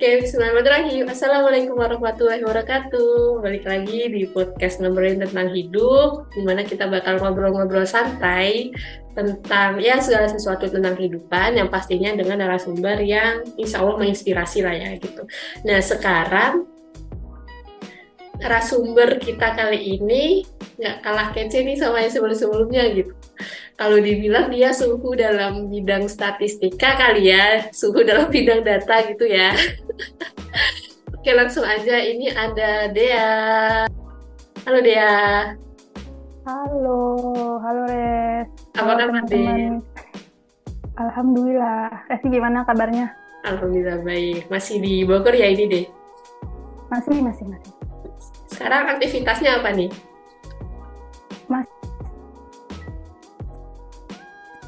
Oke, bismillahirrahmanirrahim. Assalamualaikum warahmatullahi wabarakatuh. Balik lagi di podcast ngobrolin tentang hidup, di mana kita bakal ngobrol-ngobrol santai tentang ya segala sesuatu tentang kehidupan yang pastinya dengan narasumber yang insya Allah menginspirasi lah ya gitu. Nah sekarang narasumber kita kali ini nggak kalah kece nih sama yang sebelum-sebelumnya gitu kalau dibilang dia suhu dalam bidang statistika kali ya, suhu dalam bidang data gitu ya. Oke langsung aja, ini ada Dea. Halo Dea. Halo, halo Res. Apa kabar Dea? Alhamdulillah. Resi gimana kabarnya? Alhamdulillah baik. Masih di Bogor ya ini deh? Masih, masih, masih. Sekarang aktivitasnya apa nih?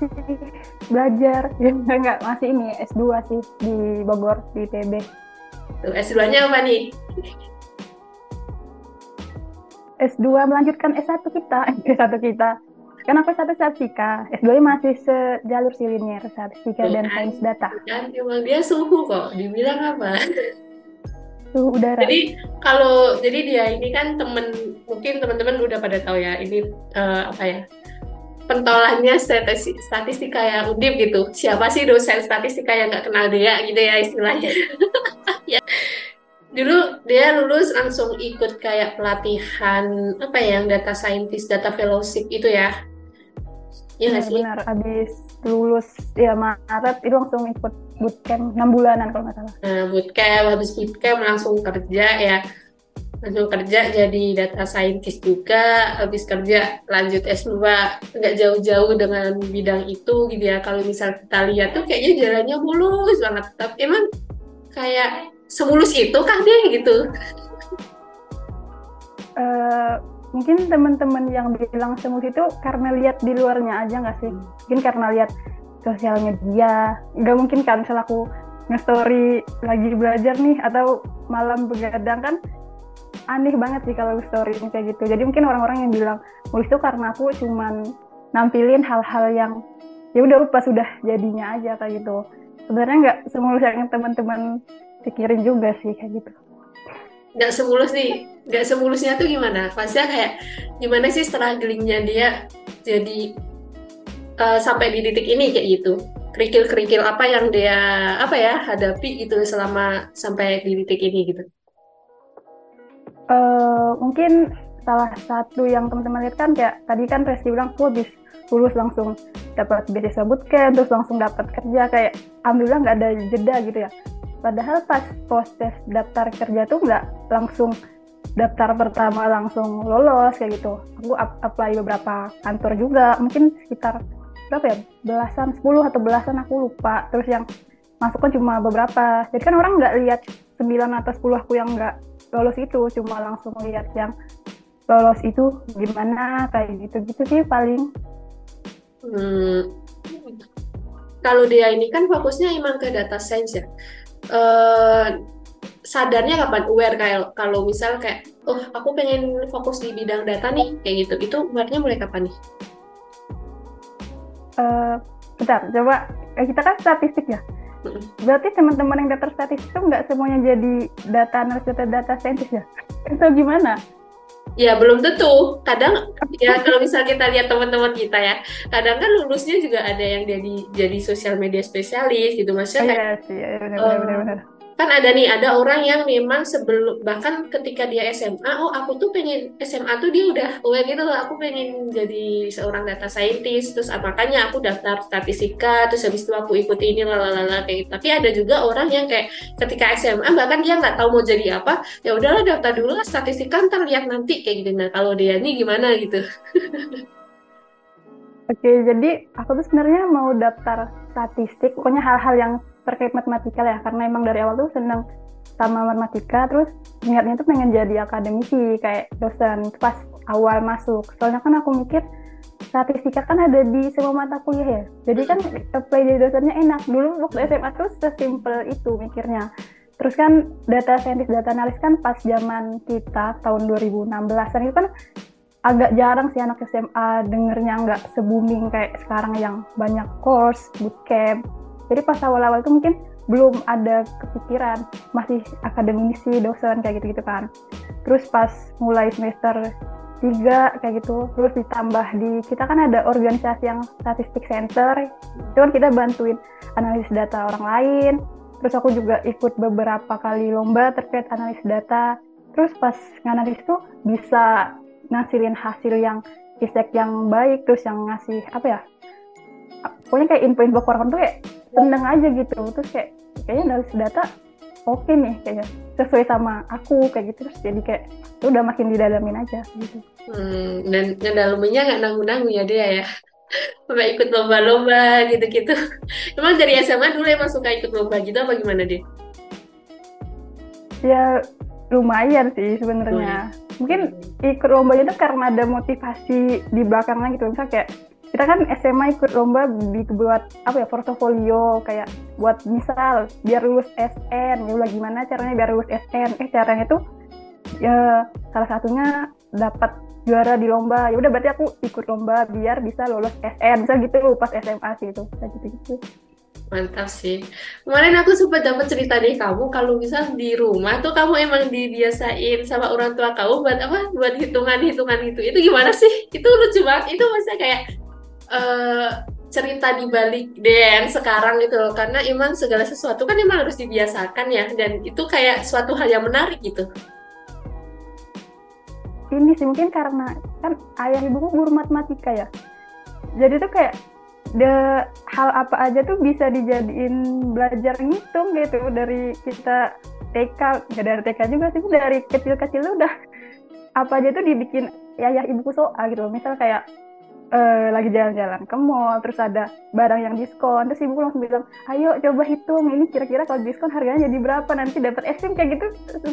belajar. Ya enggak masih ini S2 sih di Bogor di TB S2-nya apa nih? S2 melanjutkan S1 kita S1 kita. Kan aku satu statistika S2 masih sejalur siliner statistika dan sains data. kan emang dia suhu kok dibilang apa? Suhu udara. Jadi kalau jadi dia ini kan temen mungkin teman-teman udah pada tahu ya ini uh, apa ya pentolannya statistika yang undip gitu. Siapa sih dosen statistika yang nggak kenal dia gitu ya istilahnya. ya. Dulu dia lulus langsung ikut kayak pelatihan apa ya yang data scientist, data fellowship itu ya. Iya nggak sih? Benar, abis lulus ya Maret itu langsung ikut bootcamp 6 bulanan kalau nggak salah. Nah, bootcamp, habis bootcamp langsung kerja ya langsung kerja jadi data scientist juga habis kerja lanjut S2 nggak jauh-jauh dengan bidang itu gitu ya. Kalau misal kita lihat tuh kayaknya jalannya mulus banget. Tapi emang kayak semulus itu kan dia gitu? Uh, mungkin teman-teman yang bilang semulus itu karena lihat di luarnya aja nggak sih? Mungkin karena lihat sosial media nggak mungkin kan misal aku nge-story lagi belajar nih atau malam begadang kan aneh banget sih kalau story kayak gitu. Jadi mungkin orang-orang yang bilang nulis itu karena aku cuman nampilin hal-hal yang ya udah lupa sudah jadinya aja kayak gitu. Sebenarnya nggak semulus yang teman-teman pikirin juga sih kayak gitu. Nggak semulus nih. Nggak semulusnya tuh gimana? Pasti kayak gimana sih strugglingnya dia jadi uh, sampai di titik ini kayak gitu? Kerikil-kerikil apa yang dia apa ya hadapi gitu selama sampai di titik ini gitu uh, mungkin salah satu yang teman-teman lihat kan kayak tadi kan Resti bilang aku habis lulus langsung dapat beasiswa bootcamp terus langsung dapat kerja kayak alhamdulillah nggak ada jeda gitu ya. Padahal pas proses daftar kerja tuh nggak langsung daftar pertama langsung lolos kayak gitu. Aku apply beberapa kantor juga mungkin sekitar berapa ya belasan 10 atau belasan aku lupa. Terus yang masuk kan cuma beberapa. Jadi kan orang nggak lihat 9 atau 10 aku yang nggak lolos itu cuma langsung lihat yang lolos itu gimana kayak gitu-gitu sih paling. Hmm. kalau dia ini kan fokusnya emang ke data science ya. Uh, sadarnya kapan? Aware kayak kalau misal kayak oh aku pengen fokus di bidang data nih kayak gitu. Itu awarenya mulai kapan nih? Uh, bentar coba eh, kita kan statistik ya Berarti teman-teman yang data statistik itu nggak semuanya jadi data analis data data scientist ya? Itu gimana? Ya belum tentu. Kadang ya kalau misal kita lihat teman-teman kita ya, kadang kan lulusnya juga ada yang jadi jadi sosial media spesialis gitu maksudnya. Oh, iya sih, ya, benar, benar, benar, benar kan ada nih ada orang yang memang sebelum bahkan ketika dia SMA oh aku tuh pengen SMA tuh dia udah aware gitu loh aku pengen jadi seorang data scientist. Terus ah, makanya aku daftar statistika terus habis itu aku ikut ini lalala kayak gitu. tapi ada juga orang yang kayak ketika SMA bahkan dia nggak tahu mau jadi apa ya udahlah daftar dulu lah statistika ntar lihat nanti kayak gitu. Nah kalau dia ini gimana gitu? Oke, jadi aku tuh sebenarnya mau daftar statistik, pokoknya hal-hal yang terkait matematika ya. Karena emang dari awal tuh seneng sama matematika terus niatnya tuh pengen jadi akademisi kayak dosen pas awal masuk. Soalnya kan aku mikir statistika kan ada di semua mata kuliah ya. Jadi kan apply jadi dosennya enak. Dulu waktu SMA tuh sesimpel itu mikirnya. Terus kan data scientist data analis kan pas zaman kita tahun 2016 dan itu kan agak jarang sih anak SMA dengernya nggak se booming kayak sekarang yang banyak course bootcamp jadi pas awal-awal itu mungkin belum ada kepikiran masih akademisi dosen kayak gitu gitu kan. Terus pas mulai semester tiga kayak gitu terus ditambah di kita kan ada organisasi yang statistik center itu kan kita bantuin analisis data orang lain. Terus aku juga ikut beberapa kali lomba terkait analisis data. Terus pas nganalis tuh bisa ngasilin hasil yang isek yang baik terus yang ngasih apa ya pokoknya kayak info-info korban tuh kayak seneng aja gitu. Terus kayak kayaknya analisis data oke okay nih kayaknya sesuai sama aku kayak gitu. Terus jadi kayak ya udah makin didalamin aja gitu. Hmm, dan ngedalaminnya nggak nanggung-nanggung ya dia ya. Sampai ikut lomba-lomba gitu-gitu. Emang dari SMA dulu emang suka ikut lomba gitu apa gimana dia ya lumayan sih sebenarnya. Mungkin ikut lomba itu karena ada motivasi di belakangnya gitu. Misalnya kayak kita kan SMA ikut lomba buat apa ya portofolio kayak buat misal biar lulus SN ya gimana caranya biar lulus SN eh caranya tuh ya salah satunya dapat juara di lomba. Ya udah berarti aku ikut lomba biar bisa lulus SN bisa gitu pas SMA sih itu. Kayak gitu gitu mantap sih. Kemarin aku sempat dapat cerita dari kamu kalau misal di rumah tuh kamu emang dibiasain sama orang tua kamu buat apa? Buat hitungan hitungan itu itu gimana sih? Itu lucu banget. Itu masa kayak uh, cerita di balik yang sekarang gitu loh. Karena emang segala sesuatu kan emang harus dibiasakan ya. Dan itu kayak suatu hal yang menarik gitu. Ini sih mungkin karena kan ayah ibuku guru matematika ya. Jadi tuh kayak de hal apa aja tuh bisa dijadiin belajar ngitung gitu dari kita TK nggak dari TK juga sih dari kecil-kecil udah. Apa aja tuh dibikin ya ayah ibuku soal gitu misal kayak uh, lagi jalan-jalan ke mall terus ada barang yang diskon terus ibu langsung bilang ayo coba hitung ini kira-kira kalau diskon harganya jadi berapa nanti dapat es krim kayak gitu.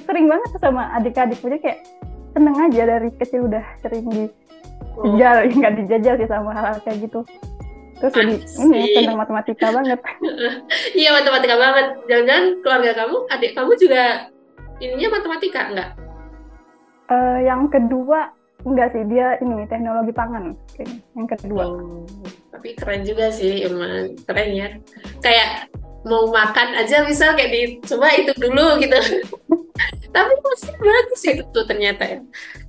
Sering banget sama adik-adik punya kayak seneng aja dari kecil udah sering dijajal oh. nggak dijajal sih sama hal-hal kayak gitu. Terus jadi ini tentang matematika banget. Iya matematika banget. Jangan-jangan keluarga kamu adik kamu juga ininya matematika enggak uh, yang kedua Enggak sih, dia ini teknologi pangan yang kedua. Oh, tapi keren juga sih, emang keren ya. Kayak mau makan aja misal kayak di coba itu dulu gitu. tapi masih bagus itu tuh ternyata ya.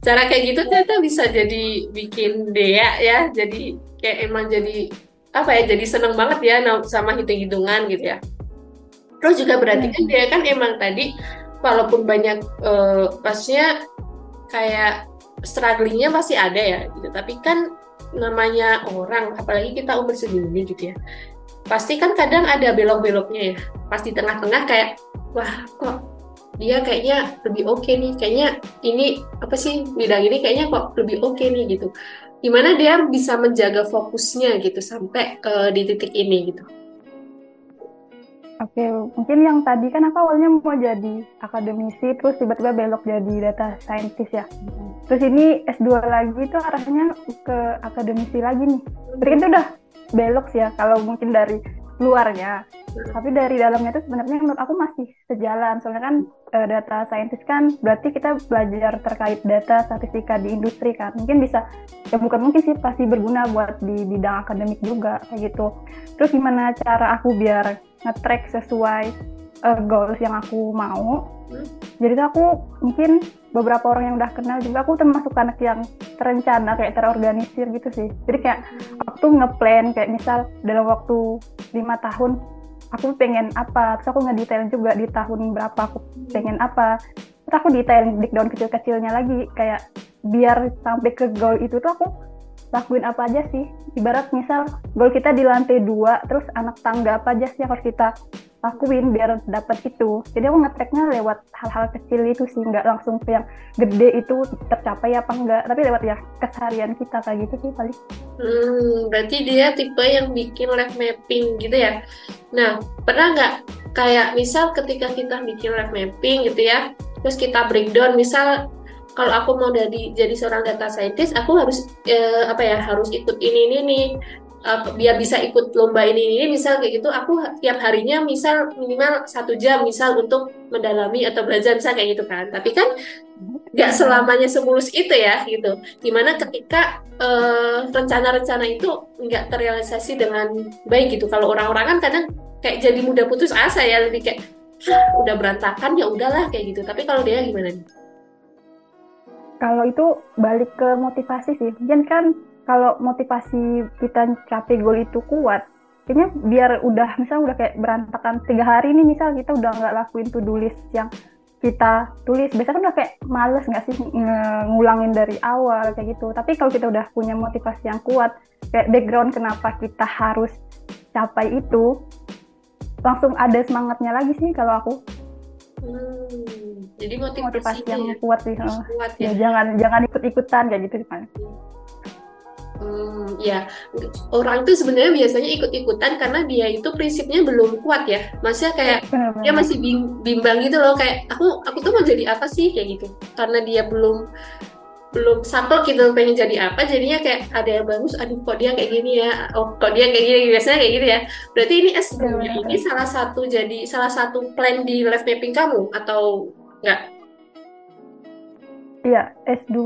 Cara kayak gitu ternyata bisa jadi bikin dia ya, jadi kayak emang jadi apa ya, jadi seneng banget ya sama hitung-hitungan gitu ya. Terus juga berarti kan dia kan emang tadi walaupun banyak uh, pasnya kayak strugglingnya pasti ada ya gitu. Tapi kan namanya orang apalagi kita umur segini gitu ya pasti kan kadang ada belok-beloknya ya. Pasti tengah-tengah kayak wah kok dia kayaknya lebih oke okay nih kayaknya ini apa sih bidang ini kayaknya kok lebih oke okay nih gitu. Gimana dia bisa menjaga fokusnya gitu sampai uh, di titik ini gitu Oke, mungkin yang tadi kan aku awalnya mau jadi akademisi, terus tiba-tiba belok jadi data scientist ya. Terus ini S2 lagi itu arahnya ke akademisi lagi nih. Berarti itu udah belok sih ya, kalau mungkin dari luarnya. Tapi dari dalamnya itu sebenarnya menurut aku masih sejalan. Soalnya kan uh, data scientist kan berarti kita belajar terkait data statistika di industri kan. Mungkin bisa, ya bukan mungkin sih, pasti berguna buat di bidang akademik juga kayak gitu. Terus gimana cara aku biar nge-track sesuai uh, goals yang aku mau. Hmm. Jadi tuh aku mungkin beberapa orang yang udah kenal juga aku termasuk anak yang terencana kayak terorganisir gitu sih. Jadi kayak aku tuh ngeplan kayak misal dalam waktu lima tahun aku pengen apa, terus aku ngedetail juga di tahun berapa aku pengen apa. Terus aku detail breakdown kecil-kecilnya lagi kayak biar sampai ke goal itu tuh aku lakuin apa aja sih ibarat misal goal kita di lantai dua terus anak tangga apa aja sih yang harus kita lakuin biar dapat itu. Jadi aku ngetracknya lewat hal-hal kecil itu sih nggak langsung ke yang gede itu tercapai apa enggak tapi lewat ya keseharian kita kayak gitu sih paling. Hmm, berarti dia tipe yang bikin life mapping gitu ya? Nah pernah nggak kayak misal ketika kita bikin life mapping gitu ya terus kita breakdown misal kalau aku mau jadi jadi seorang data scientist aku harus eh, apa ya harus ikut ini ini nih uh, biar bisa ikut lomba ini ini misal kayak gitu aku tiap harinya misal minimal satu jam misal untuk mendalami atau belajar misal kayak gitu kan. Tapi kan nggak selamanya semulus itu ya gitu. Di mana ketika rencana rencana-rencana itu nggak terrealisasi dengan baik gitu. Kalau orang-orang kan kadang kayak jadi mudah putus asa ya lebih kayak udah berantakan ya udahlah kayak gitu. Tapi kalau dia gimana nih? Kalau itu balik ke motivasi sih. Mungkin kan kalau motivasi kita capai goal itu kuat kayaknya biar udah misal udah kayak berantakan tiga hari nih misal kita udah nggak lakuin to do list yang kita tulis biasanya kan udah kayak males nggak sih ngulangin dari awal kayak gitu. Tapi kalau kita udah punya motivasi yang kuat kayak background kenapa kita harus capai itu langsung ada semangatnya lagi sih kalau aku. Hmm, jadi motivasi, motivasi yang ya? kuat sih kuat ya. ya jangan jangan ikut ikutan kayak gitu kan Hmm, ya orang itu sebenarnya biasanya ikut-ikutan karena dia itu prinsipnya belum kuat ya. Maksudnya kayak benar, dia masih bimbang gitu loh. Kayak aku aku tuh mau jadi apa sih? Kayak gitu. Karena dia belum belum saklek gitu pengen jadi apa jadinya kayak ada yang bagus aduh kok dia kayak gini ya? Oh kok dia kayak gini? Biasanya kayak gitu ya. Berarti ini S2 ya, ini salah satu jadi salah satu plan di life mapping kamu atau enggak? Iya S2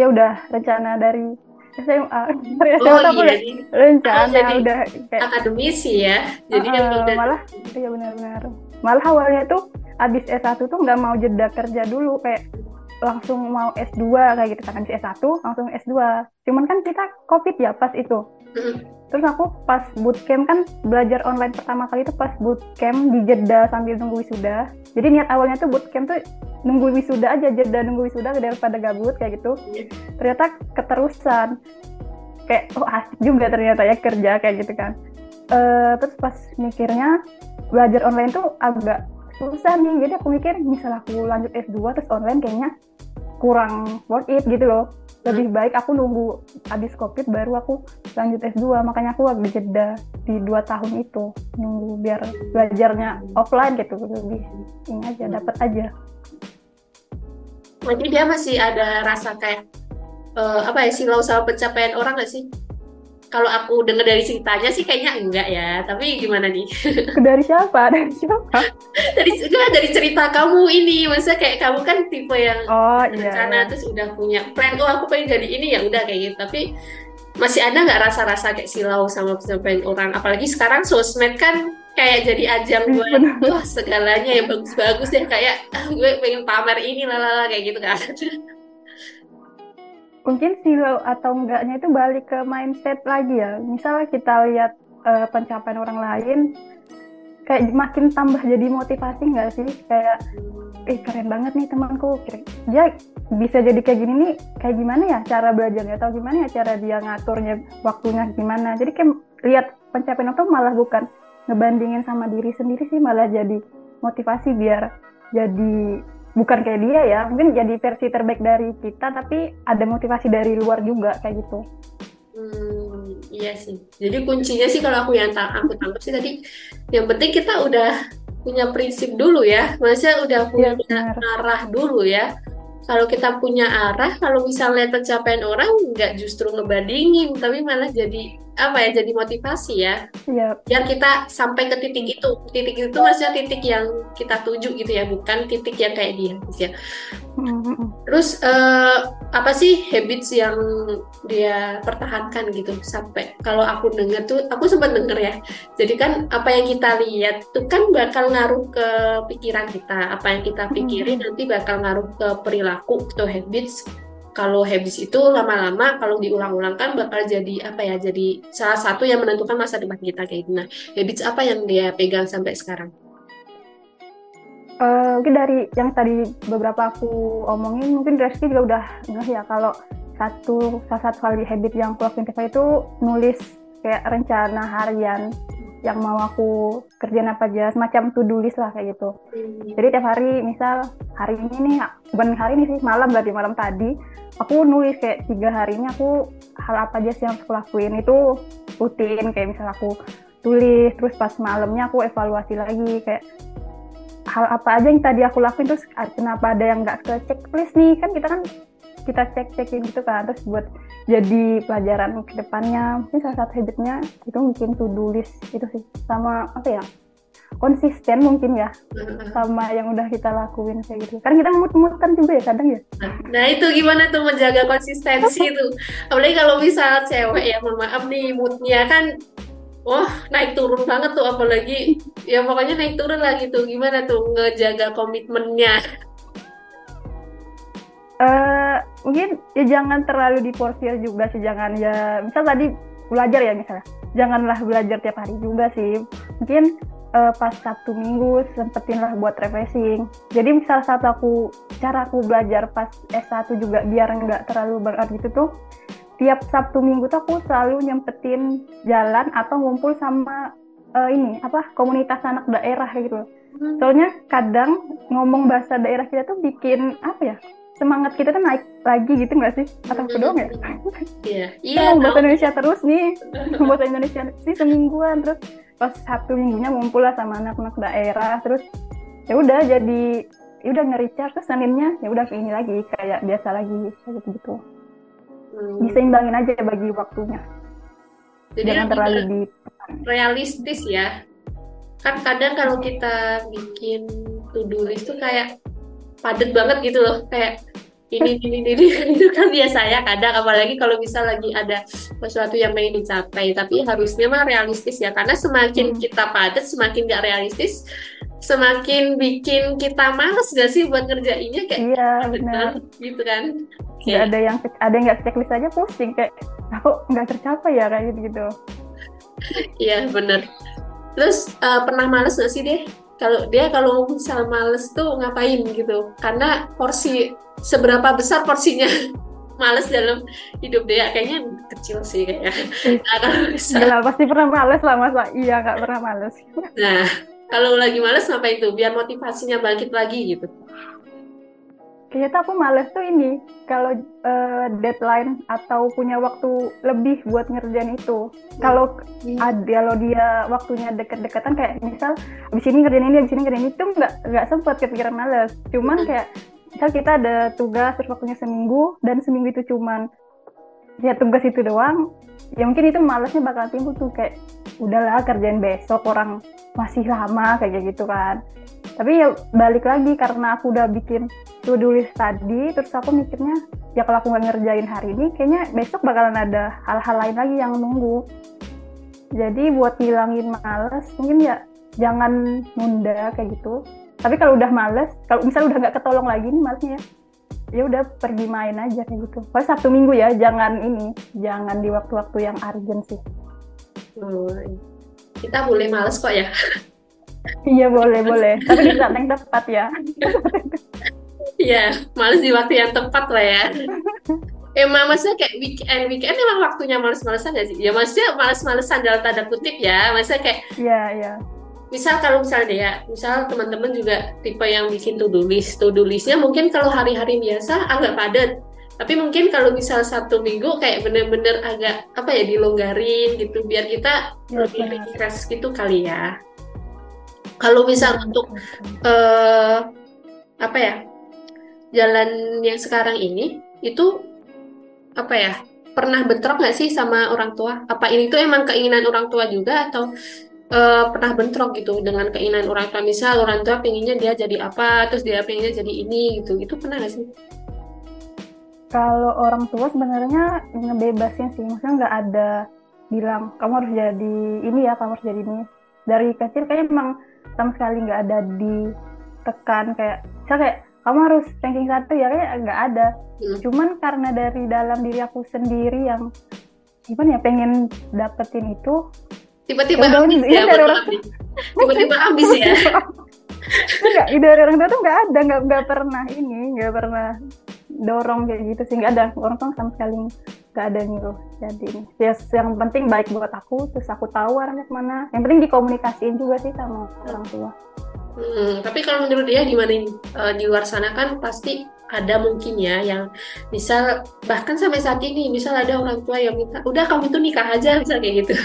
ya udah rencana dari SMA oh iya. rencana jadi udah kayak akademisi ya. Jadi uh, yang udah malah iya benar-benar. Malah awalnya tuh abis S1 tuh nggak mau jeda kerja dulu kayak langsung mau S2 kayak gitu kan. Habis S1 langsung S2 cuman kan kita covid ya pas itu terus aku pas bootcamp kan belajar online pertama kali itu pas bootcamp di jeda sambil nunggu wisuda. Jadi niat awalnya tuh bootcamp tuh nunggu wisuda aja jeda nunggu wisuda daripada gabut kayak gitu. Iya. ternyata keterusan. Kayak oh asik juga ternyata ya kerja kayak gitu kan. Uh, terus pas mikirnya belajar online tuh agak susah nih. Jadi aku mikir misal aku lanjut S2 terus online kayaknya kurang worth it gitu loh lebih baik aku nunggu habis covid baru aku lanjut S2 makanya aku agak jeda di dua tahun itu. Nunggu biar belajarnya offline gitu. Lebih ini aja dapat aja. Jadi dia masih ada rasa kayak uh, apa ya silau sama pencapaian orang gak sih kalau aku dengar dari ceritanya sih kayaknya enggak ya tapi gimana nih? Dari siapa? Dari siapa? Dari enggak dari cerita kamu ini. Maksudnya kayak kamu kan tipe yang oh, iya, rencana iya. terus udah punya plan oh aku pengen jadi ini ya udah kayak gitu. Tapi masih ada nggak rasa-rasa kayak silau sama pencapaian orang? Apalagi sekarang sosmed kan kayak jadi ajang buat wah segalanya yang bagus-bagus ya kayak ah, gue pengen pamer ini lalala kayak gitu kan mungkin silau atau enggaknya itu balik ke mindset lagi ya. Misalnya kita lihat uh, pencapaian orang lain, kayak makin tambah jadi motivasi nggak sih? Kayak, eh keren banget nih temanku. Dia bisa jadi kayak gini nih, kayak gimana ya cara belajarnya? Atau gimana ya cara dia ngaturnya waktunya gimana? Jadi kayak lihat pencapaian itu malah bukan ngebandingin sama diri sendiri sih, malah jadi motivasi biar jadi bukan kayak dia ya mungkin jadi versi terbaik dari kita tapi ada motivasi dari luar juga kayak gitu. Hmm, iya sih. Jadi kuncinya sih kalau aku yang aku tangkap sih tadi yang penting kita udah punya prinsip dulu ya. Maksudnya udah punya ya, arah dulu ya. Kalau kita punya arah kalau misalnya pencapaian orang nggak justru ngebandingin tapi malah jadi apa ya jadi motivasi ya yep. biar kita sampai ke titik itu titik itu maksudnya titik yang kita tuju gitu ya bukan titik yang kayak dia gitu ya mm-hmm. terus uh, apa sih habits yang dia pertahankan gitu sampai kalau aku denger tuh aku sempat denger ya jadi kan apa yang kita lihat tuh kan bakal ngaruh ke pikiran kita apa yang kita pikirin mm-hmm. nanti bakal ngaruh ke perilaku atau habits kalau habits itu lama-lama kalau diulang-ulang kan bakal jadi apa ya jadi salah satu yang menentukan masa depan kita kayak gitu. Nah, habits apa yang dia pegang sampai sekarang? Uh, mungkin dari yang tadi beberapa aku omongin, mungkin Reski juga udah nggak ya kalau satu salah satu hal di habit yang lakuin itu nulis kayak rencana harian yang mau aku kerjain apa aja semacam to do list lah kayak gitu. Hmm. jadi tiap hari misal hari ini nih bukan hari ini sih malam berarti malam tadi aku nulis kayak tiga hari ini aku hal apa aja sih yang aku lakuin. Itu rutin kayak misal aku tulis terus pas malamnya aku evaluasi lagi kayak hal apa aja yang tadi aku lakuin terus kenapa ada yang nggak ke checklist nih? Kan kita kan kita cek cekin gitu kan terus buat jadi pelajaran ke depannya. Mungkin salah satu habitnya itu mungkin to do list itu sih sama apa ya konsisten mungkin ya sama yang udah kita lakuin kayak gitu. Kan kita mut-mutan juga ya kadang ya. Nah itu gimana tuh menjaga konsistensi itu apalagi kalau misal cewek ya mohon maaf nih moodnya kan wah naik turun banget tuh apalagi ya pokoknya naik turun lah gitu. Gimana tuh ngejaga komitmennya mungkin ya jangan terlalu diporsir juga sih jangan ya misal tadi belajar ya misalnya. Janganlah belajar tiap hari juga sih. Mungkin uh, pas Sabtu Minggu sempetin lah buat refreshing. Jadi misal saat aku cara aku belajar pas S1 juga biar nggak terlalu berat gitu tuh tiap Sabtu Minggu tuh aku selalu nyempetin jalan atau ngumpul sama uh, ini apa komunitas anak daerah gitu hmm. soalnya kadang ngomong bahasa daerah kita tuh bikin apa ya semangat kita tuh naik lagi gitu nggak sih? Atau aku doang ya? Iya. Iya. bahasa Indonesia terus nih, bahasa Indonesia sih semingguan terus pas satu minggunya ngumpul lah sama anak-anak daerah terus ya udah jadi ya udah nge-recharge terus Seninnya ya udah ini lagi kayak biasa lagi kayak gitu gitu. Hmm. Bisa imbangin aja bagi waktunya. Jadi Jangan terlalu di realistis ya. Kan kadang kalau kita bikin to-do list tuh kayak padat banget gitu loh. Kayak ini ini ini itu kan biasa ya kadang. Apalagi kalau bisa lagi ada sesuatu yang ingin dicapai. Tapi harusnya mah realistis ya. Karena semakin hmm. kita padat semakin gak realistis semakin bikin kita males gak sih buat ngerjainnya? Kayak iya benar. gitu kan. Nggak ada yang ada yang nggak checklist aja pusing. Kayak aku nggak tercapai ya kayak gitu gitu iya bener terus uh, pernah males gak sih deh kalau dia kalau misal males tuh ngapain gitu? Karena porsi seberapa besar porsinya males dalam hidup dia kayaknya kecil sih kayaknya. Nah, kalau misal... pasti pernah males lah masa iya nggak pernah males. Nah kalau lagi males ngapain tuh? Biar motivasinya bangkit lagi gitu kayaknya aku males tuh ini kalau uh, deadline atau punya waktu lebih buat ngerjain itu. Kalau hmm. ada kalau dia waktunya deket-deketan kayak misal abis ini ngerjain ini, abis ini ngerjain itu nggak nggak sempet kepikiran males. Cuman hmm. kayak misal kita ada tugas terus waktunya seminggu dan seminggu itu cuman ya tugas itu doang, ya mungkin itu malesnya bakal timbul tuh kayak udahlah kerjain besok orang masih lama kayak gitu kan tapi ya balik lagi karena aku udah bikin to do list tadi terus aku mikirnya ya kalau aku nggak ngerjain hari ini kayaknya besok bakalan ada hal-hal lain lagi yang nunggu jadi buat ngilangin males mungkin ya jangan nunda kayak gitu tapi kalau udah males kalau misalnya udah nggak ketolong lagi nih malesnya ya udah pergi main aja kayak gitu. Pas Sabtu Minggu ya, jangan ini, jangan di waktu-waktu yang urgent sih. Kita boleh males kok ya. Iya boleh boleh, tapi di saat yang tepat ya. Iya, males di waktu yang tepat lah ya. Emang maksudnya kayak weekend, weekend emang waktunya males-malesan gak sih? Ya maksudnya males-malesan dalam tanda kutip ya, maksudnya kayak Iya, iya. Misal kalau misalnya ya, misal teman-teman juga tipe yang bikin to-do list. To-do listnya mungkin kalau hari-hari biasa agak padat. Tapi mungkin kalau misal satu minggu kayak bener-bener agak apa ya dilonggarin gitu biar kita ya, lebih refresh gitu kali ya. Kalau misal untuk uh, apa ya jalan yang sekarang ini itu apa ya pernah bentrok nggak sih sama orang tua? Apa ini tuh emang keinginan orang tua juga atau uh, pernah bentrok gitu dengan keinginan orang tua? Misal orang tua pengennya dia jadi apa, terus dia pengennya jadi ini gitu, itu pernah nggak sih? Kalau orang tua sebenarnya ngebebasin sih, maksudnya nggak ada bilang kamu harus jadi ini ya, kamu harus jadi ini. Dari kecil kayak emang sama sekali nggak ada ditekan kayak saya kayak kamu harus ranking satu ya kayak nggak ada. Hmm. cuman karena dari dalam diri aku sendiri yang gimana ya pengen dapetin itu tiba-tiba habis ya dari orang tiba-tiba habis ya. Enggak dari orang tua tuh nggak ada nggak nggak pernah ini nggak pernah dorong kayak gitu sih nggak ada. Orang tua sama sekali nggak ada nyuruh jadi ya yang penting baik buat aku terus aku tahu arahnya ke mana. Yang penting dikomunikasiin juga sih sama orang tua. Hmm, tapi kalau menurut dia gimana uh, di luar sana kan pasti ada mungkin ya yang misal bahkan sampai saat ini misal ada orang tua yang minta udah kamu tuh nikah aja misal kayak gitu.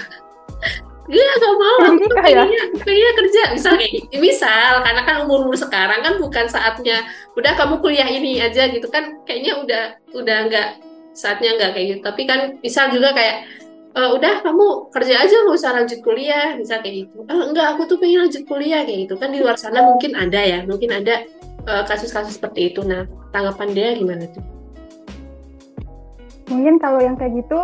Iya gak mau, aku tuh ya? pengennya, kerja. Misal kayak gitu, misal karena kan umur umur sekarang kan bukan saatnya udah kamu kuliah ini aja gitu kan. Kayaknya udah udah nggak saatnya nggak kayak gitu. Tapi kan bisa juga kayak e, udah kamu kerja aja nggak usah lanjut kuliah bisa kayak gitu. Oh, enggak aku tuh pengen lanjut kuliah kayak gitu. Kan di luar sana mungkin ada ya mungkin ada eh, kasus-kasus uh, seperti itu. Nah tanggapan dia gimana tuh? Mungkin kalau yang kayak gitu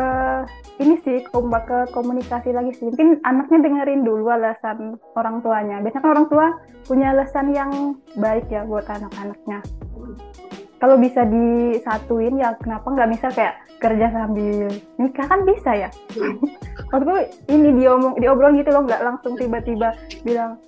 uh, ini sih kompak ke komunikasi lagi sih. Mungkin anaknya dengerin dulu alasan orang tuanya. Biasanya kan orang tua punya alasan yang baik ya buat anak-anaknya kalau bisa disatuin ya kenapa nggak bisa kayak kerja sambil nikah kan bisa ya maksudku ini diomong diobrol gitu loh nggak langsung tiba-tiba bilang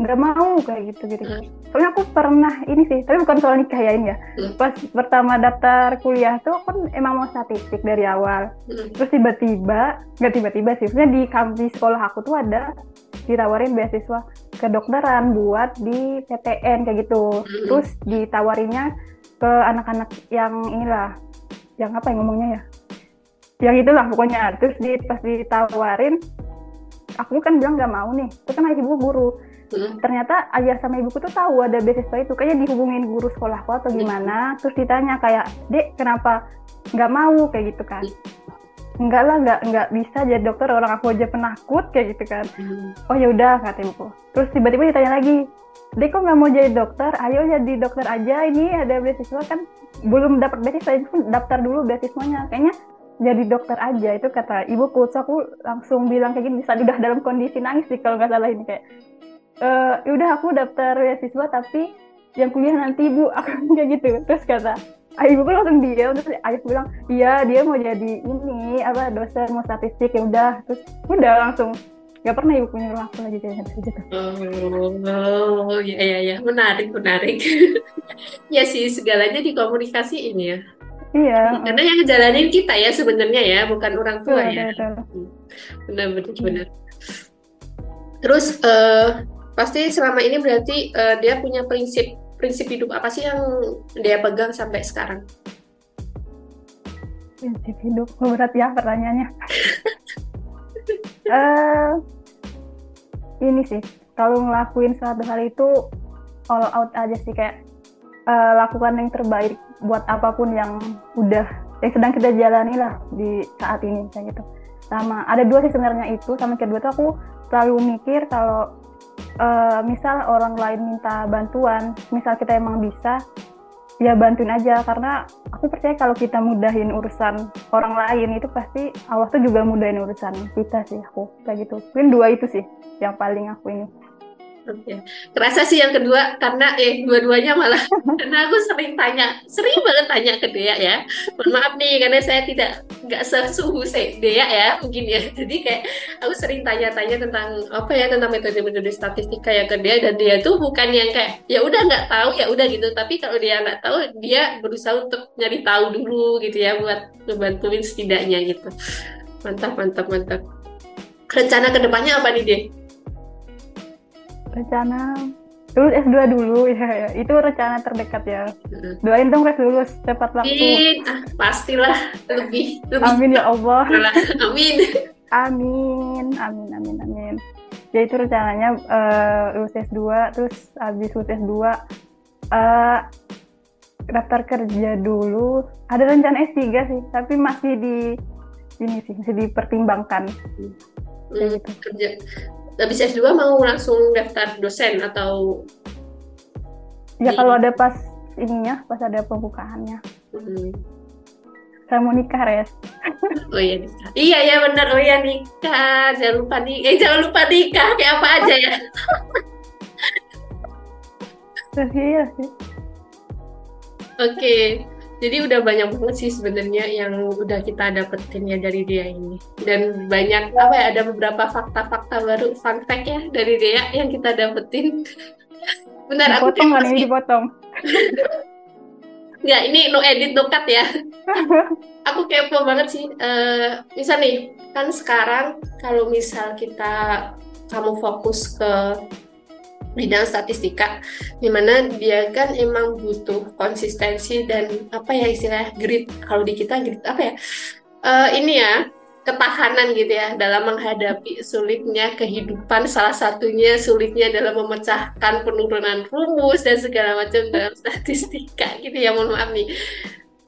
nggak mau kayak gitu gitu, gitu. soalnya aku pernah ini sih tapi bukan soal nikah ya ini ya hmm. pas pertama daftar kuliah tuh kan emang mau statistik dari awal hmm. terus tiba-tiba nggak tiba-tiba sih sebenarnya di kampus sekolah aku tuh ada ditawarin beasiswa kedokteran buat di PTN kayak gitu hmm. terus ditawarinnya ke anak-anak yang inilah yang apa yang ngomongnya ya? Yang itulah pokoknya. Terus di pas ditawarin aku kan bilang nggak mau nih. Itu kan ibu guru. Hmm. ternyata ayah sama ibuku tuh tahu ada beasiswa itu. Kayaknya dihubungin guru sekolahku atau hmm. gimana. Hmm. terus ditanya kayak dek kenapa nggak mau? Kayak gitu kan. Enggak lah nggak nggak bisa jadi dokter. Orang aku aja penakut. Kayak gitu kan. Hmm. oh ya udah kata ibuku. Terus tiba-tiba ditanya lagi dek kok nggak mau jadi dokter? Ayo jadi dokter aja. Ini ada beasiswa kan belum dapat beasiswa itu daftar dulu beasiswanya. Kayaknya jadi dokter aja itu kata ibuku so aku langsung bilang kayak gini saat udah dalam kondisi nangis sih kalau nggak salah ini kayak uh, udah aku daftar beasiswa tapi yang kuliah nanti ibu aku kayak gitu. Terus kata ibu pun langsung dia terus ayah bilang iya dia mau jadi ini apa dosen mau statistik ya udah. Terus udah langsung nggak pernah ibu punya aku lagi kayak gitu oh ya ya ya menarik menarik ya sih segalanya dikomunikasi ini ya Iya. Karena yang ngejalanin kita ya sebenarnya ya, bukan orang tua ya. Benar benar benar. Terus uh, pasti selama ini berarti uh, dia punya prinsip prinsip hidup apa sih yang dia pegang sampai sekarang? Prinsip hidup oh, berat ya pertanyaannya. uh, ini sih kalau ngelakuin suatu hal itu all out aja sih kayak uh, lakukan yang terbaik buat apa pun yang udah yang sedang kita jalani lah di saat ini kayak gitu. Sama ada dua sih sebenarnya itu sama kedua tuh aku selalu mikir kalau uh, misal orang lain minta bantuan, misal kita emang bisa, ya bantuin aja karena aku percaya kalau kita mudahin urusan orang lain itu pasti Allah tuh juga mudahin urusan kita sih aku kayak gitu. Mungkin dua itu sih yang paling aku ini Oke. Kerasa sih yang kedua karena eh dua-duanya malah karena aku sering tanya, sering banget tanya ke Dea ya. Mohon maaf nih karena saya tidak nggak sesuhu saya Dea ya mungkin ya. Jadi kayak aku sering tanya-tanya tentang apa ya tentang metode-metode statistika ya ke Dea dan dia tuh bukan yang kayak ya udah nggak tahu ya udah gitu. Tapi kalau dia nggak tahu dia berusaha untuk nyari tahu dulu gitu ya buat ngebantuin setidaknya gitu. Mantap mantap mantap. Rencana ke depannya apa nih deh? Rencana lulus S2 dulu ya, ya. itu rencana terdekat ya. Doain dong res lulus cepat waktu. Amin. Ah, pastilah. Lebih, lebih amin ya Allah. Amin. Amin amin amin amin. Ya itu rencananya uh, lulus S2 terus habis lulus S2 uh, daftar kerja dulu. Ada rencana S3 sih tapi masih di ini sih masih dipertimbangkan. Hmm. gitu. kerja habis S2 mau langsung daftar dosen atau ya di... kalau ada pas ininya pas ada pembukaannya. Hmm. saya mau nikah res. Oh iya nikah. Iya ya benar. Oh iya nikah. Jangan lupa nikah eh jangan lupa nikah. Kayak apa aja ya? Iya sih oke. okay jadi udah banyak banget sih sebenarnya yang udah kita dapetin ya dari dia ini. Dan banyak apa ya ada beberapa fakta-fakta baru fun fact ya dari dia yang kita dapetin. Benar aku potong ini dipotong. Nggak, ini no edit no cut ya. Aku kepo banget sih uh, misal nih kan sekarang kalau misal kita kamu fokus ke bidang statistika di mana dia kan emang butuh konsistensi dan apa ya istilah grit. Kalau di kita grit apa ya? Uh, ini ya ketahanan gitu ya dalam menghadapi sulitnya kehidupan. Salah satunya sulitnya dalam memecahkan penurunan rumus dan segala macam dalam statistika gitu ya mohon maaf nih.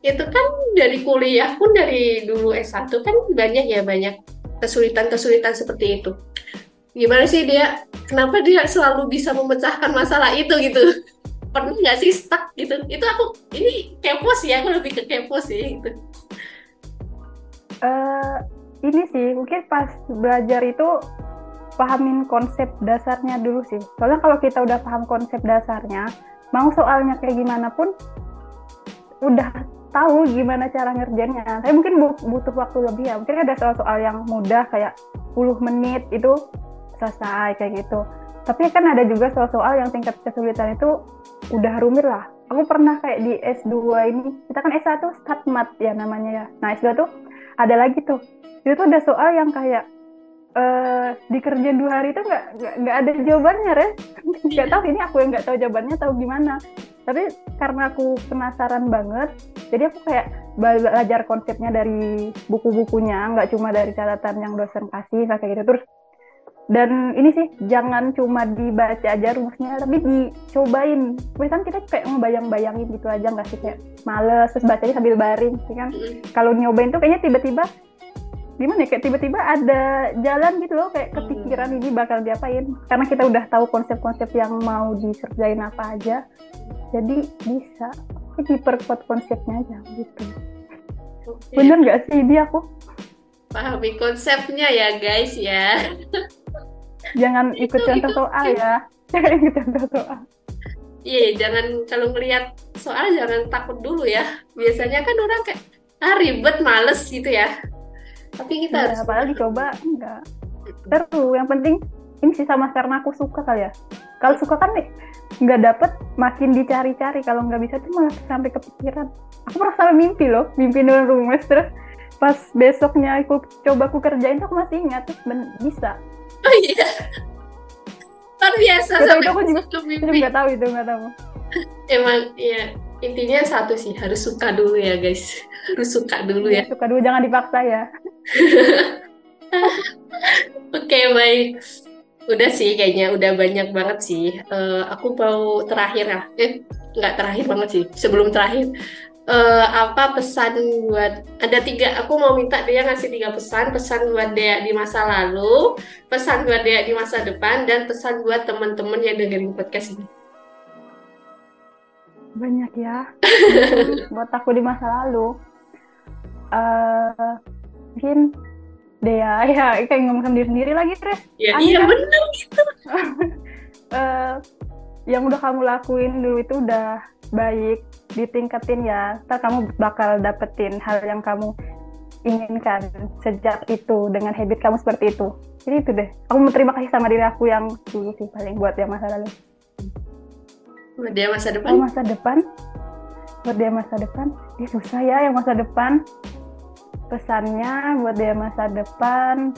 Itu kan dari kuliah pun dari dulu S1 kan banyak ya banyak kesulitan-kesulitan seperti itu gimana sih dia? Kenapa dia selalu bisa memecahkan masalah itu gitu? Pernah nggak sih stuck gitu? Itu aku ini kepo sih aku lebih ke kepo sih gitu. Uh, ini sih mungkin pas belajar itu pahamin konsep dasarnya dulu sih. Soalnya kalau kita udah paham konsep dasarnya mau soalnya kayak gimana pun udah tahu gimana cara ngerjainnya. Saya mungkin butuh waktu lebih ya. Mungkin ada soal-soal yang mudah kayak 10 menit itu selesai kayak gitu. Tapi kan ada juga soal-soal yang tingkat kesulitan itu udah rumit lah. Aku pernah kayak di S2 ini, kita kan S1 start mat ya namanya ya. Nah S2 tuh ada lagi tuh. Itu tuh ada soal yang kayak uh, dikerjain dua hari itu nggak nggak ada jawabannya, Res. Nggak tahu ini aku yang nggak tahu jawabannya tahu gimana tapi karena aku penasaran banget jadi aku kayak belajar konsepnya dari buku-bukunya nggak cuma dari catatan yang dosen kasih kayak gitu terus dan ini sih jangan cuma dibaca aja rumusnya tapi dicobain. Misalnya kita kayak ngebayang-bayangin gitu aja nggak sih? Kayak males terus bacanya sambil baring sih kan? Kalau nyobain tuh kayaknya tiba-tiba gimana ya? Kayak tiba-tiba ada jalan gitu loh kayak kepikiran ini bakal diapain. Karena kita udah tahu konsep-konsep yang mau dikerjain apa aja jadi bisa diperkuat konsepnya aja gitu. Okay. bener nggak sih dia aku? Pahami konsepnya ya guys ya jangan ikut itu, contoh itu, soal ya. Jangan ikut contoh soal. Iya jangan kalau ngelihat soal jangan takut dulu ya. Biasanya kan orang kayak ah ribet males gitu ya. Tapi kita ya, harus padahal dicoba enggak. Seru yang penting ini sih sama karena aku suka kali ya. Kalau suka kan nih nggak dapet makin dicari-cari. Kalau nggak bisa tuh malah sampai kepikiran. Aku pernah sampai mimpi loh mimpi nulis rumus terus pas besoknya aku coba aku kerjain tuh aku masih ingat terus ben bisa oh iya kan biasa sampai itu aku juga nggak tahu itu nggak tahu emang ya intinya satu sih harus suka dulu ya guys harus suka dulu ya, ya. suka dulu jangan dipaksa ya oke okay, baik Udah sih kayaknya udah banyak banget sih. Uh, aku mau terakhir ya. Eh nggak terakhir banget sih. Sebelum terakhir uh, apa pesan buat ada tiga aku mau minta dia ngasih tiga pesan. Pesan buat dia di masa lalu pesan buat dia di masa depan dan pesan buat teman-teman yang dengerin podcast ini. Banyak ya. Buat aku di masa lalu. Uh, mungkin Dea ya kayak ngomong sendiri sendiri lagi Tres ya iya benar gitu. Uh, yang udah kamu lakuin dulu itu udah baik ditingkatin ya. Ntar kamu bakal dapetin hal yang kamu inginkan sejak itu dengan habit kamu seperti itu. Jadi itu deh. Aku mau terima kasih sama diri aku yang dulu sih paling buat yang masa lalu. Buat dia masa depan? Oh, masa depan? Buat dia masa depan? Dia susah ya yang masa depan. Pesannya buat dia masa depan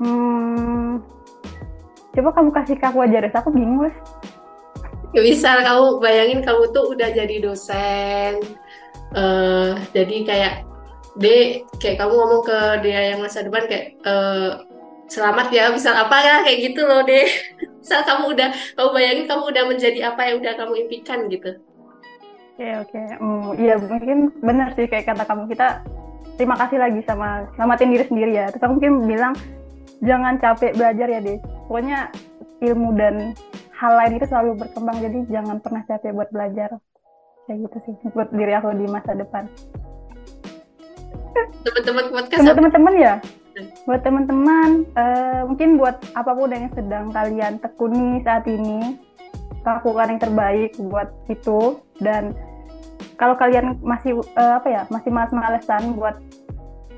hmm, coba kamu kasih ke aku aja deh. Aku bingung bisa kamu bayangin kamu tuh udah jadi dosen uh, jadi kayak de kayak kamu ngomong ke dia yang masa depan kayak uh, selamat ya misal apa ya kayak gitu loh deh misal kamu udah kamu bayangin kamu udah menjadi apa yang udah kamu impikan gitu. Oke okay, oke. Okay. hmm, iya mungkin benar sih kayak kata kamu kita terima kasih lagi sama selamatin diri sendiri ya. Terus aku mungkin bilang jangan capek belajar ya deh pokoknya ilmu dan hal lain itu selalu berkembang jadi jangan pernah capek buat belajar. Kayak gitu sih buat diri aku di masa depan. Teman-teman buat teman-teman ya? Buat teman-teman uh, mungkin buat apa pun yang sedang kalian tekuni saat ini lakukan yang terbaik buat itu. Dan kalau kalian masih uh, apa ya masih malas-malesan buat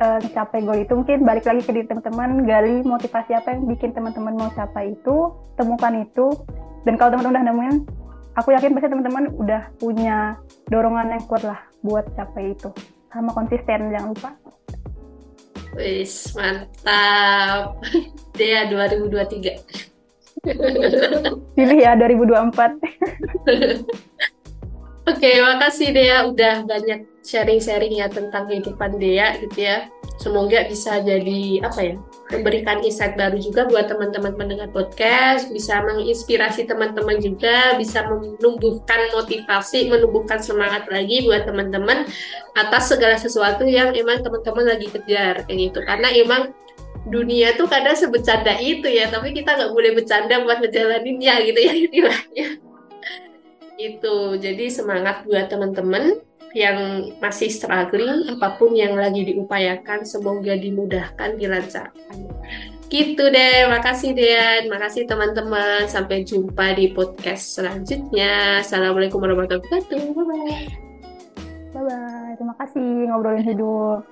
uh, capai goal itu mungkin balik lagi ke diri teman-teman gali motivasi apa yang bikin teman-teman mau capai itu temukan itu dan kalau teman-teman udah nemuin aku yakin pasti teman-teman udah punya dorongan yang kuat lah buat capai itu sama konsisten jangan lupa Wis mantap Dea 2023 pilih ya 2024 Oke, makasih Dea udah banyak sharing-sharing ya tentang kehidupan Dea gitu ya. Semoga bisa jadi apa ya? Memberikan insight baru juga buat teman-teman mendengar podcast, bisa menginspirasi teman-teman juga, bisa menumbuhkan motivasi, menumbuhkan semangat lagi buat teman-teman atas segala sesuatu yang emang teman-teman lagi kejar kayak gitu. Karena emang dunia tuh kadang sebecanda itu ya, tapi kita nggak boleh bercanda buat ngejalaninnya gitu ya istilahnya. Itu jadi semangat buat teman-teman yang masih struggling, apa pun yang lagi diupayakan, semoga dimudahkan, dilancarkan. Gitu deh, makasih Dean, makasih teman-teman. Sampai jumpa di podcast selanjutnya. Assalamualaikum warahmatullahi wabarakatuh. Bye-bye. Terima kasih ngobrolin hidup.